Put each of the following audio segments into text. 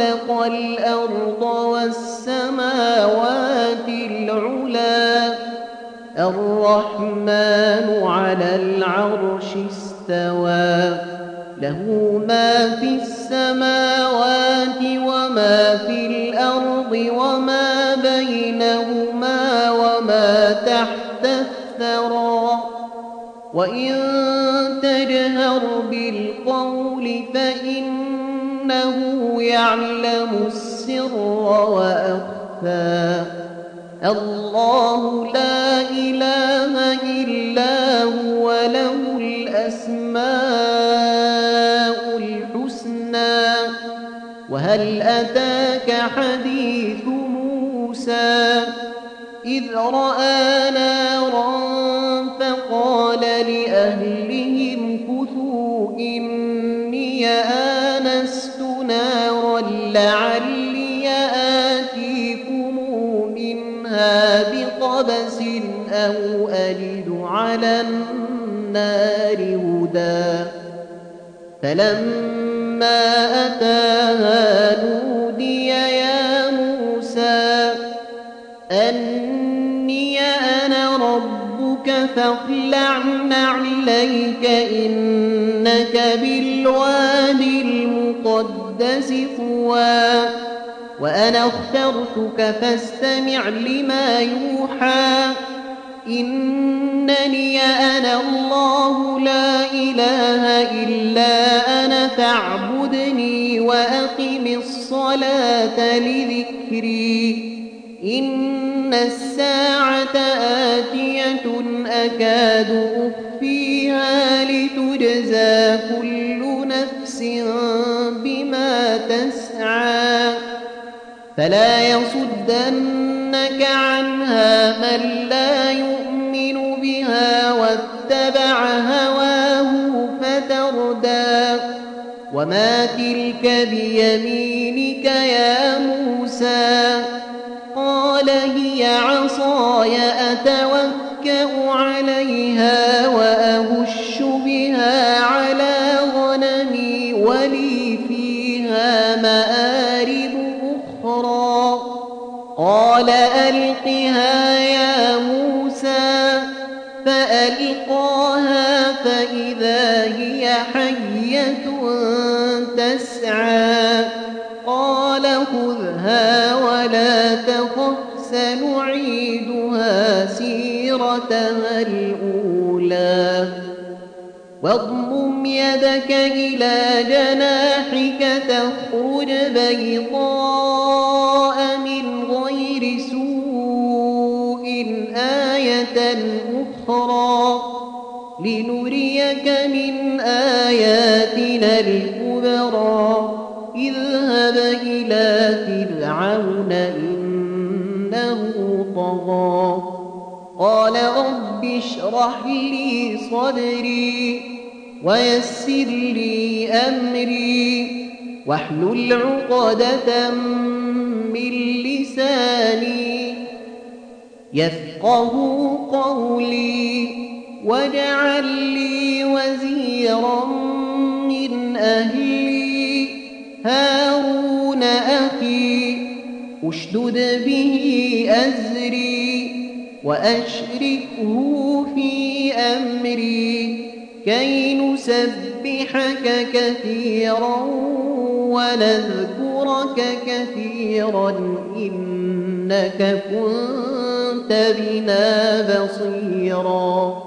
خلق الأرض والسماوات العلا. الرحمن على العرش استوى. له ما في السماوات وما في الأرض وما بينهما وما تحت الثرى. وإن تجهر بالقول فإنه يعلم السر وأخفى. الله لا إله إلا هو له الأسماء الحسنى. وهل أتاك حديث موسى؟ إذ رأى نارا فقال لأهلهم كثوا إني آنست أو أجد على النار هدى. فلما أتاها نودي يا موسى أني أنا ربك فاخلع نعليك إنك بالوادي المقدس طوى. وأنا اخترتك فاستمع لما يوحى. إنني أنا الله لا إله إلا أنا فاعبدني وأقم الصلاة لذكري. إن الساعة آتية أكاد أخفيها لتجزى كل نفس بما تسعى. فلا يصدنك عنها من لا وما تلك بيمينك يا موسى قال هي عصاي أتوكأ واضمم يدك إلى جناحك تخرج بيضاء من غير سوء آية أخرى لنريك من آياتنا الكبرى. اذهب إلى فرعون إنه طغى. قال رب اشرح لي صدري ويسر لي أمري واحلل عقدة من لساني يفقه قولي واجعل لي وزيرا من أهلي هارون أخي أشدد به أزري وأشركه في أمري كي نسبحك كثيرا ونذكرك كثيرا إنك كنت بنا بصيرا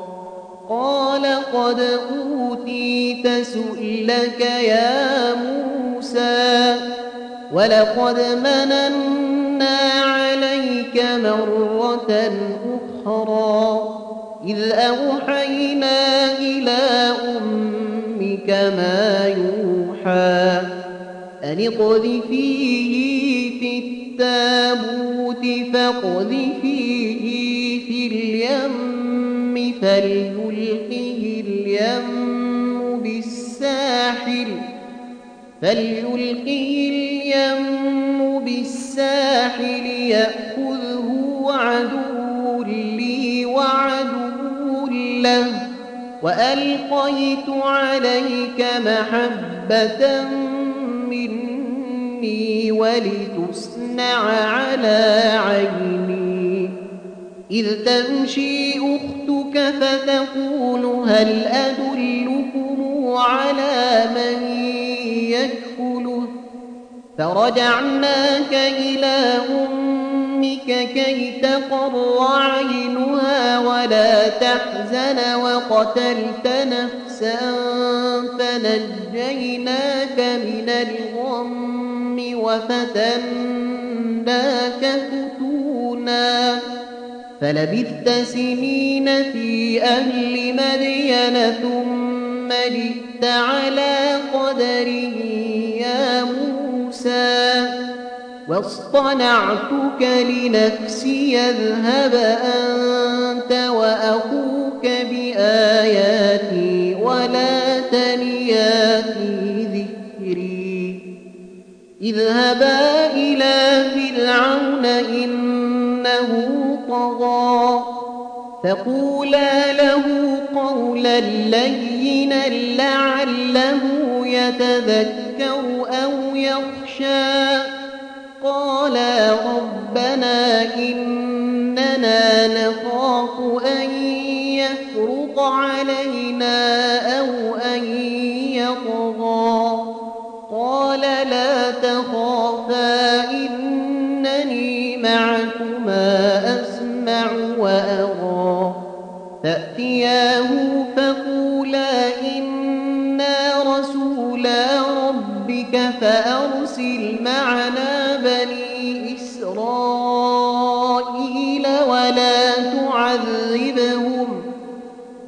قال قد أوتيت سؤلك يا موسى ولقد مننا عليك مرة أخرى. إذ أوحينا إلى أمك ما يوحى أن اقذفيه في التابوت فاقذفيه في اليم فليلقه اليم بالساحل فليلقه اليم بالساحل يأخذه عدو لي وعدو له وألقيت عليك محبة مني ولتصنع على عيني. إذ تمشي أختك فتقول هل أدلكم على من يكفله فرجعناك إلى أمك كي تقر عينها ولا تحزن وقتلت نفسا فنجيناك من الغم وفتناك فتونا فلبثت سنين في أهل مدين ثم جئت على قدره يا موسى واصطنعتك لنفسي اذهب أنت وأخوك بآياتي ولا تنيا في ذكري. اذهبا إلى فرعون إنه طغى فقولا له قولا لينا لعله يتذكر أو يخشى قالا ربنا إننا نخاف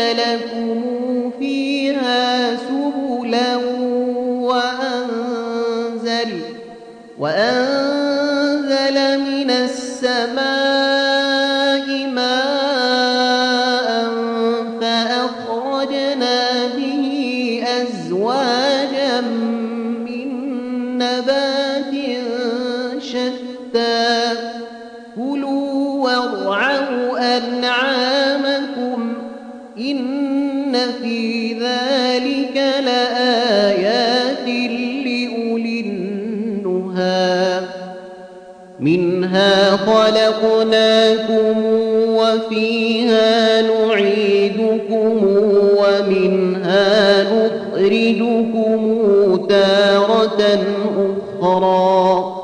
لكم فيها سبلا وأنزل وأنزل خلقناكم وفيها نعيدكم ومنها نخرجكم تارة أخرى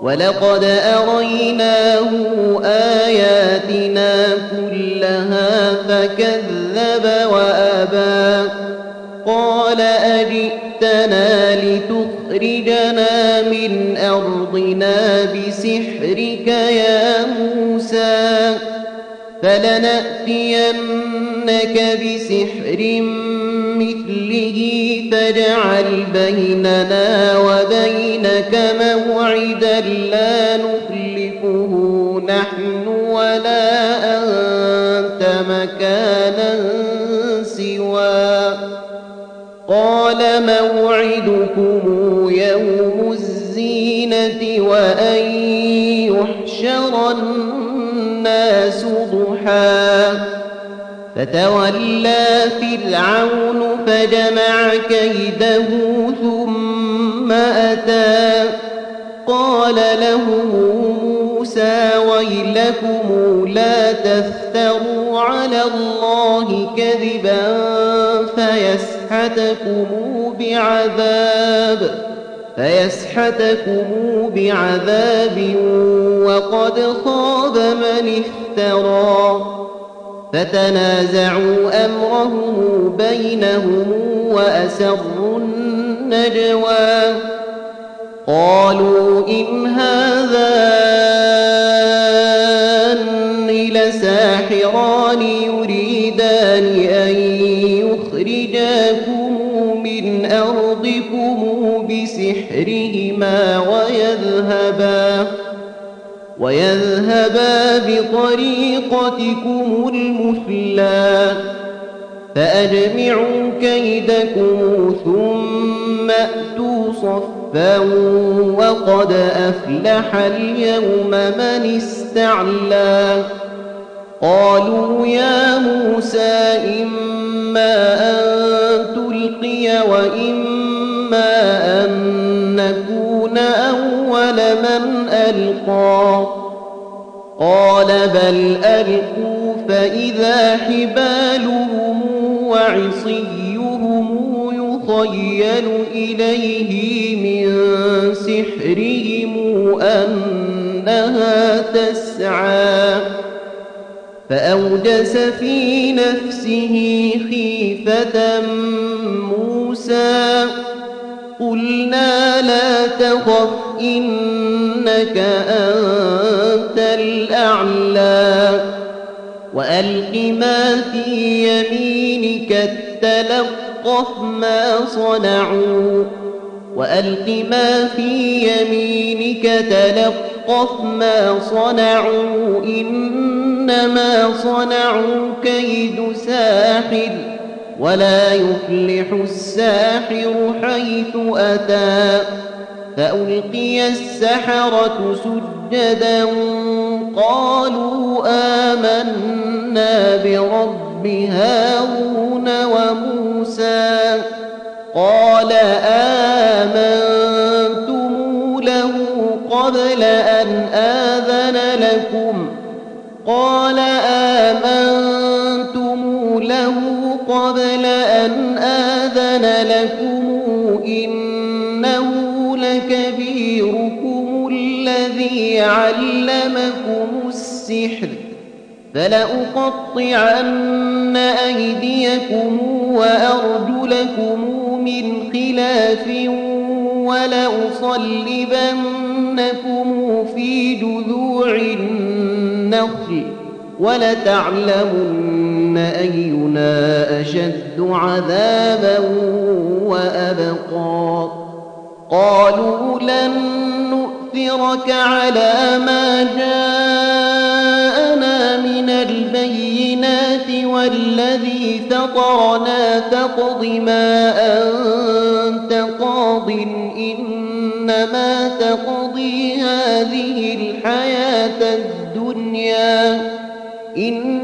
ولقد أريناه آياتنا كلها فكذب وأبى قال أجئتنا لتخرجنا من أرضنا بسحرك يا موسى فلنأتينك بسحر مثله فاجعل بيننا وبينك موعدا لا نخلفه نحن ولا أنت مكانا سوى قال موعدكم يوم الزينة وأن الناس ضحى. فتولى فرعون فجمع كيده ثم أتى. قال له موسى ويلكم لا تفتروا على الله كذبا فيسحتكم بعذاب. فيسحتكم بعذاب وقد خاب من افترى. فتنازعوا أمرهم بينهم وأسروا النجوى. قالوا إن هذان بسحرهما ويذهبا ويذهبا بطريقتكم المثلى فأجمعوا كيدكم ثم أتوا صفا وقد أفلح اليوم من استعلى. قالوا يا موسى إما أن تلقي وإما من ألقى قال بل ألقوا فإذا حبالهم وعصيهم يخيل إليه من سحرهم أنها تسعى فأوجس في نفسه خيفة موسى قلنا لا تخف إنك أنت الأعلى. وألق ما في يمينك تلقف ما صنعوا. وألق ما في يمينك تلقف ما صنعوا. إنما صنعوا كيد ساحر ولا يفلح الساحر حيث أتى. فألقي السحرة سجدا قالوا آمنا برب هارون وموسى قال آمنتم له قبل أن آذن لكم قال آمنتم له قبل أن آذن لكم علمكم السحر فلأقطعن أيديكم وأرجلكم من خلاف ولأصلبنكم في جذوع النخل ولتعلمن أينا أشد عذابا وأبقى قالوا لن نؤثرك على ما جاءنا من البينات والذي فطرنا فاقض ما أنت قاض إنما تقضي هذه الحياة الدنيا. إنا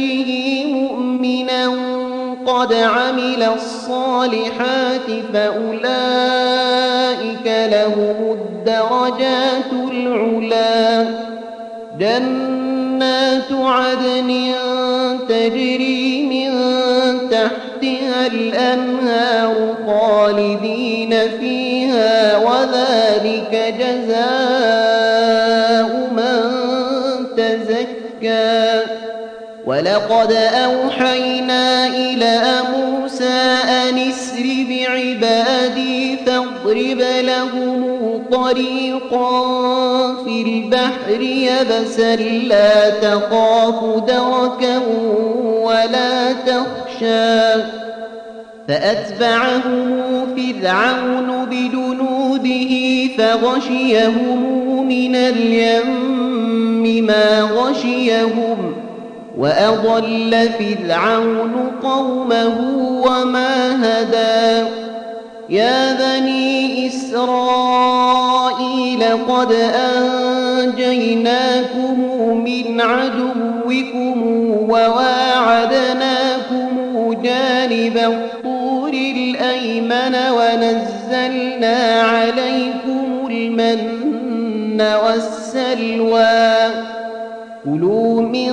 يأته مؤمنا قد عمل الصالحات فأولئك لهم الدرجات العلا جنات عدن تجري من تحتها الأنهار خالدين فيها وذلك جزاء ولقد أوحينا إلى موسى أن اسر بعبادي فاضرب لهم طريقا في البحر يبسا لا تخاف دركا ولا تخشى. فأتبعهم فرعون بجنوده فغشيهم من اليم ما غشيهم. وأضل فرعون قومه وما هدى يا بني إسرائيل قد أنجيناكم من عدوكم وواعدناكم جانب الطور الأيمن ونزلنا عليكم المن والسلوى كلوا من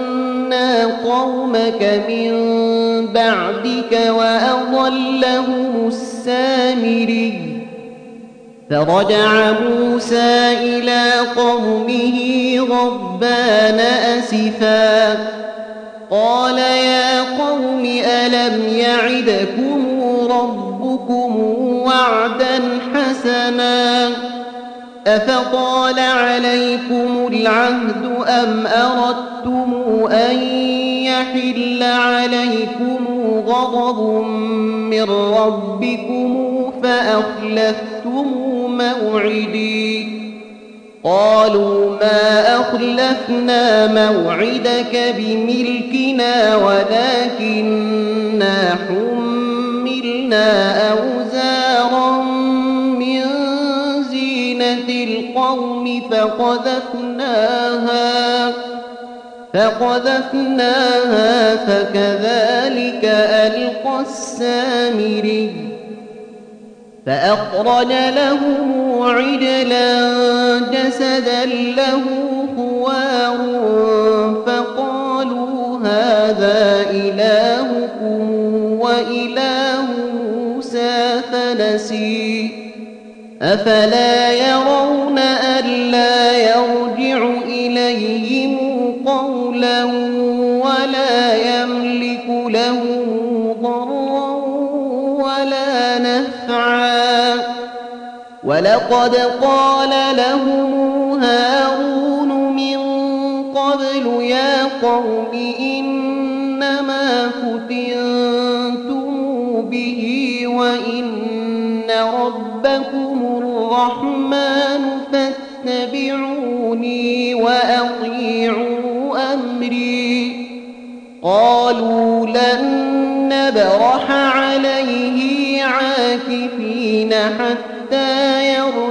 قومك من بعدك وأضلهم السامري. فرجع موسى إلى قومه غضبان أسفا. قال يا قوم ألم يعدكم ربكم وعدا حسنا؟ أفطال عليكم العهد أم أردتم أن يحل عليكم غضب من ربكم فأخلفتم موعدي. قالوا ما أخلفنا موعدك بملكنا ولكننا حملنا أوزارا من زينة القوم فقذفناها. فقذفناها فكذلك ألقى السامري فأخرج لهم عجلا جسدا له خوار فقالوا هذا إلهكم وإله موسى فنسي أفلا يرون ألا يرجع ولقد قال لهم هارون من قبل يا قوم إنما فتنتم به وإن ربكم الرحمن فاتبعوني وأطيعوا أمري. قالوا لن نبرح عليه عاكفين حتى يرجع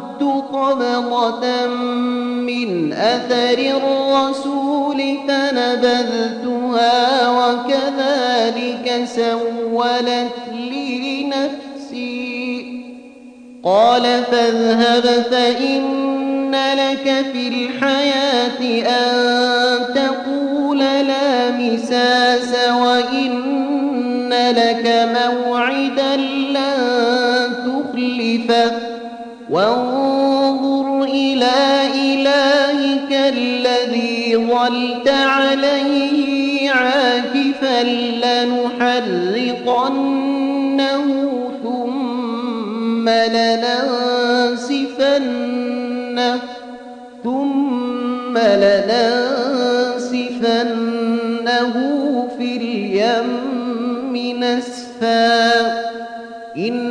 قبضة من أثر الرسول فنبذتها وكذلك سولت لي نفسي قال فاذهب فإن لك في الحياة أن تقول لا مساس وإن لك موعدا لن تخلفه وانظر إلى إلهك الذي ظلت عليه عاكفا لنحرقنه ثم لننسفنه ثم لننسفنه في اليم نسفا إنما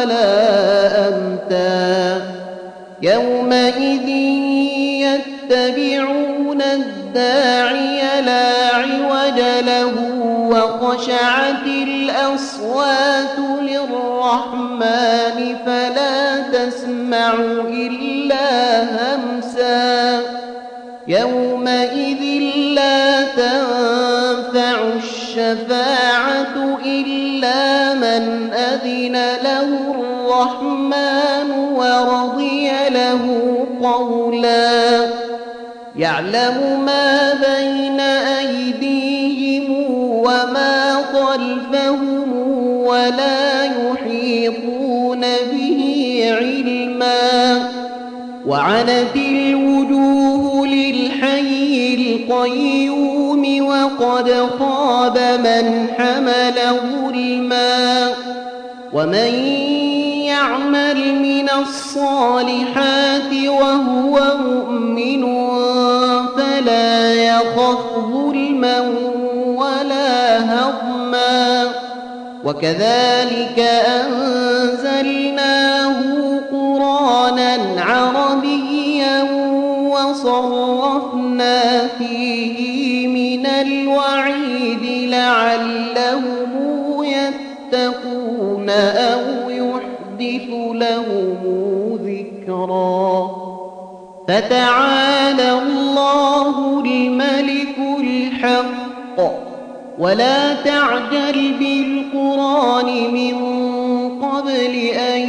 ولا أمتا يومئذ يتبعون الداعي لا عوج له وخشعت الأصوات للرحمن فلا تسمع إلا همسا يومئذ لا تنفع الشفاعة إلا من أذن له الرحمن ورضي له قولا. يعلم ما بين أيديهم وما خلفهم ولا يحيطون به علما. وعنت الوجوه للحي القيوم وقد خاب من حمل ظلما. ومن يعمل من الصالحات وهو مؤمن فلا يخف ظلما ولا هضما. وكذلك أنزلناه فتعالى الله الملك الحق. ولا تعجل بالقرآن من قبل أن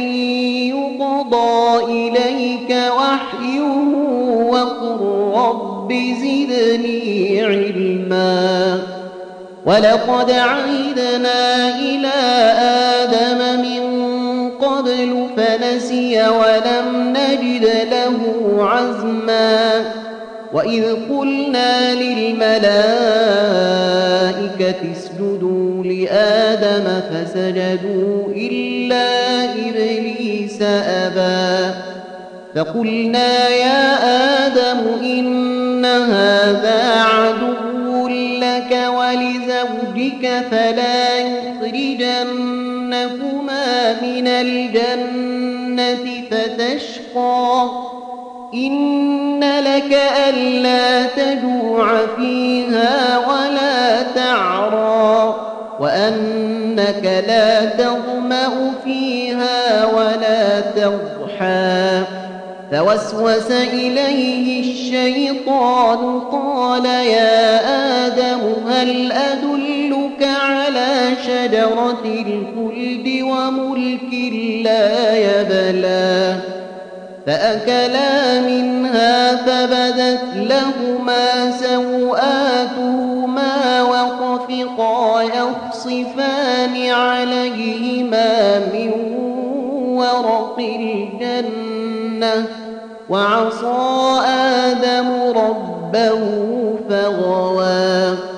يقضى إليك وحيه وقل رب زدني علما. ولقد عهدنا إلى آدم من قبل فنسي ولم نجد له عزما وإذ قلنا للملائكة اسجدوا لآدم فسجدوا إلا إبليس أبى فقلنا يا آدم إن هذا عدو لك ولزوجك فلا يخرجنكما من الجنة فتشقى. إن لك ألا تجوع فيها ولا تعرى. وأنك لا تظمأ فيها ولا تضحى. فوسوس إليه الشيطان قال يا آدم هل أدلك على شجرة الخلد وملك لا يبلى. فأكلا منها فبدت لهما سوآتهما وطفقا يخصفان عليهما من ورق الجنة. وعصى آدم ربه فغوى.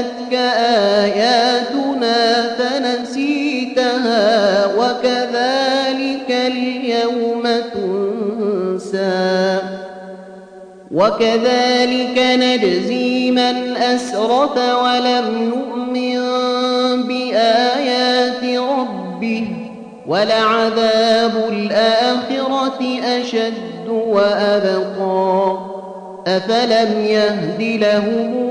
أتتك آياتنا فنسيتها وكذلك اليوم تنسى. وكذلك نجزي من أسرف ولم يؤمن بآيات ربه ولعذاب الآخرة أشد وأبقى. أفلم يهد لهم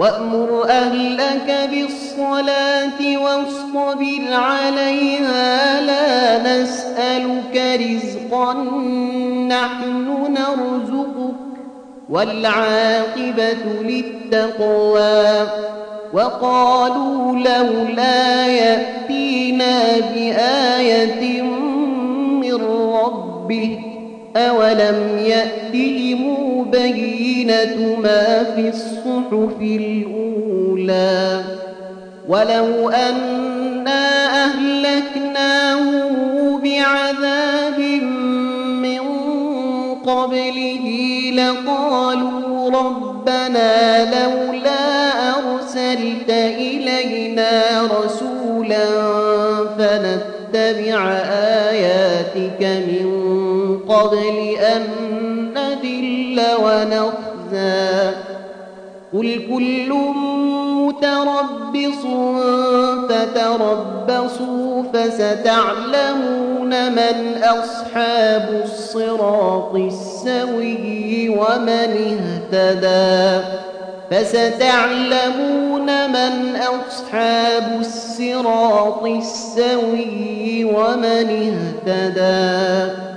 وأمر أهلك بالصلاة واصطبر عليها لا نسألك رزقا نحن نرزقك والعاقبة للتقوى. وقالوا لولا يأتينا بآية من ربه أولم يأتهم بينة ما في الصحف الأولى ولو أنا أهلكناه بعذاب من قبله لقالوا ربنا لولا أرسل أرسلت إلينا رسولا فنتبع آياتك من قبل أن نذل ونخزى قل كل متربص فتربصوا فستعلمون من أصحاب الصراط السوي ومن اهتدى فستعلمون من أصحاب الصراط السوي ومن اهتدى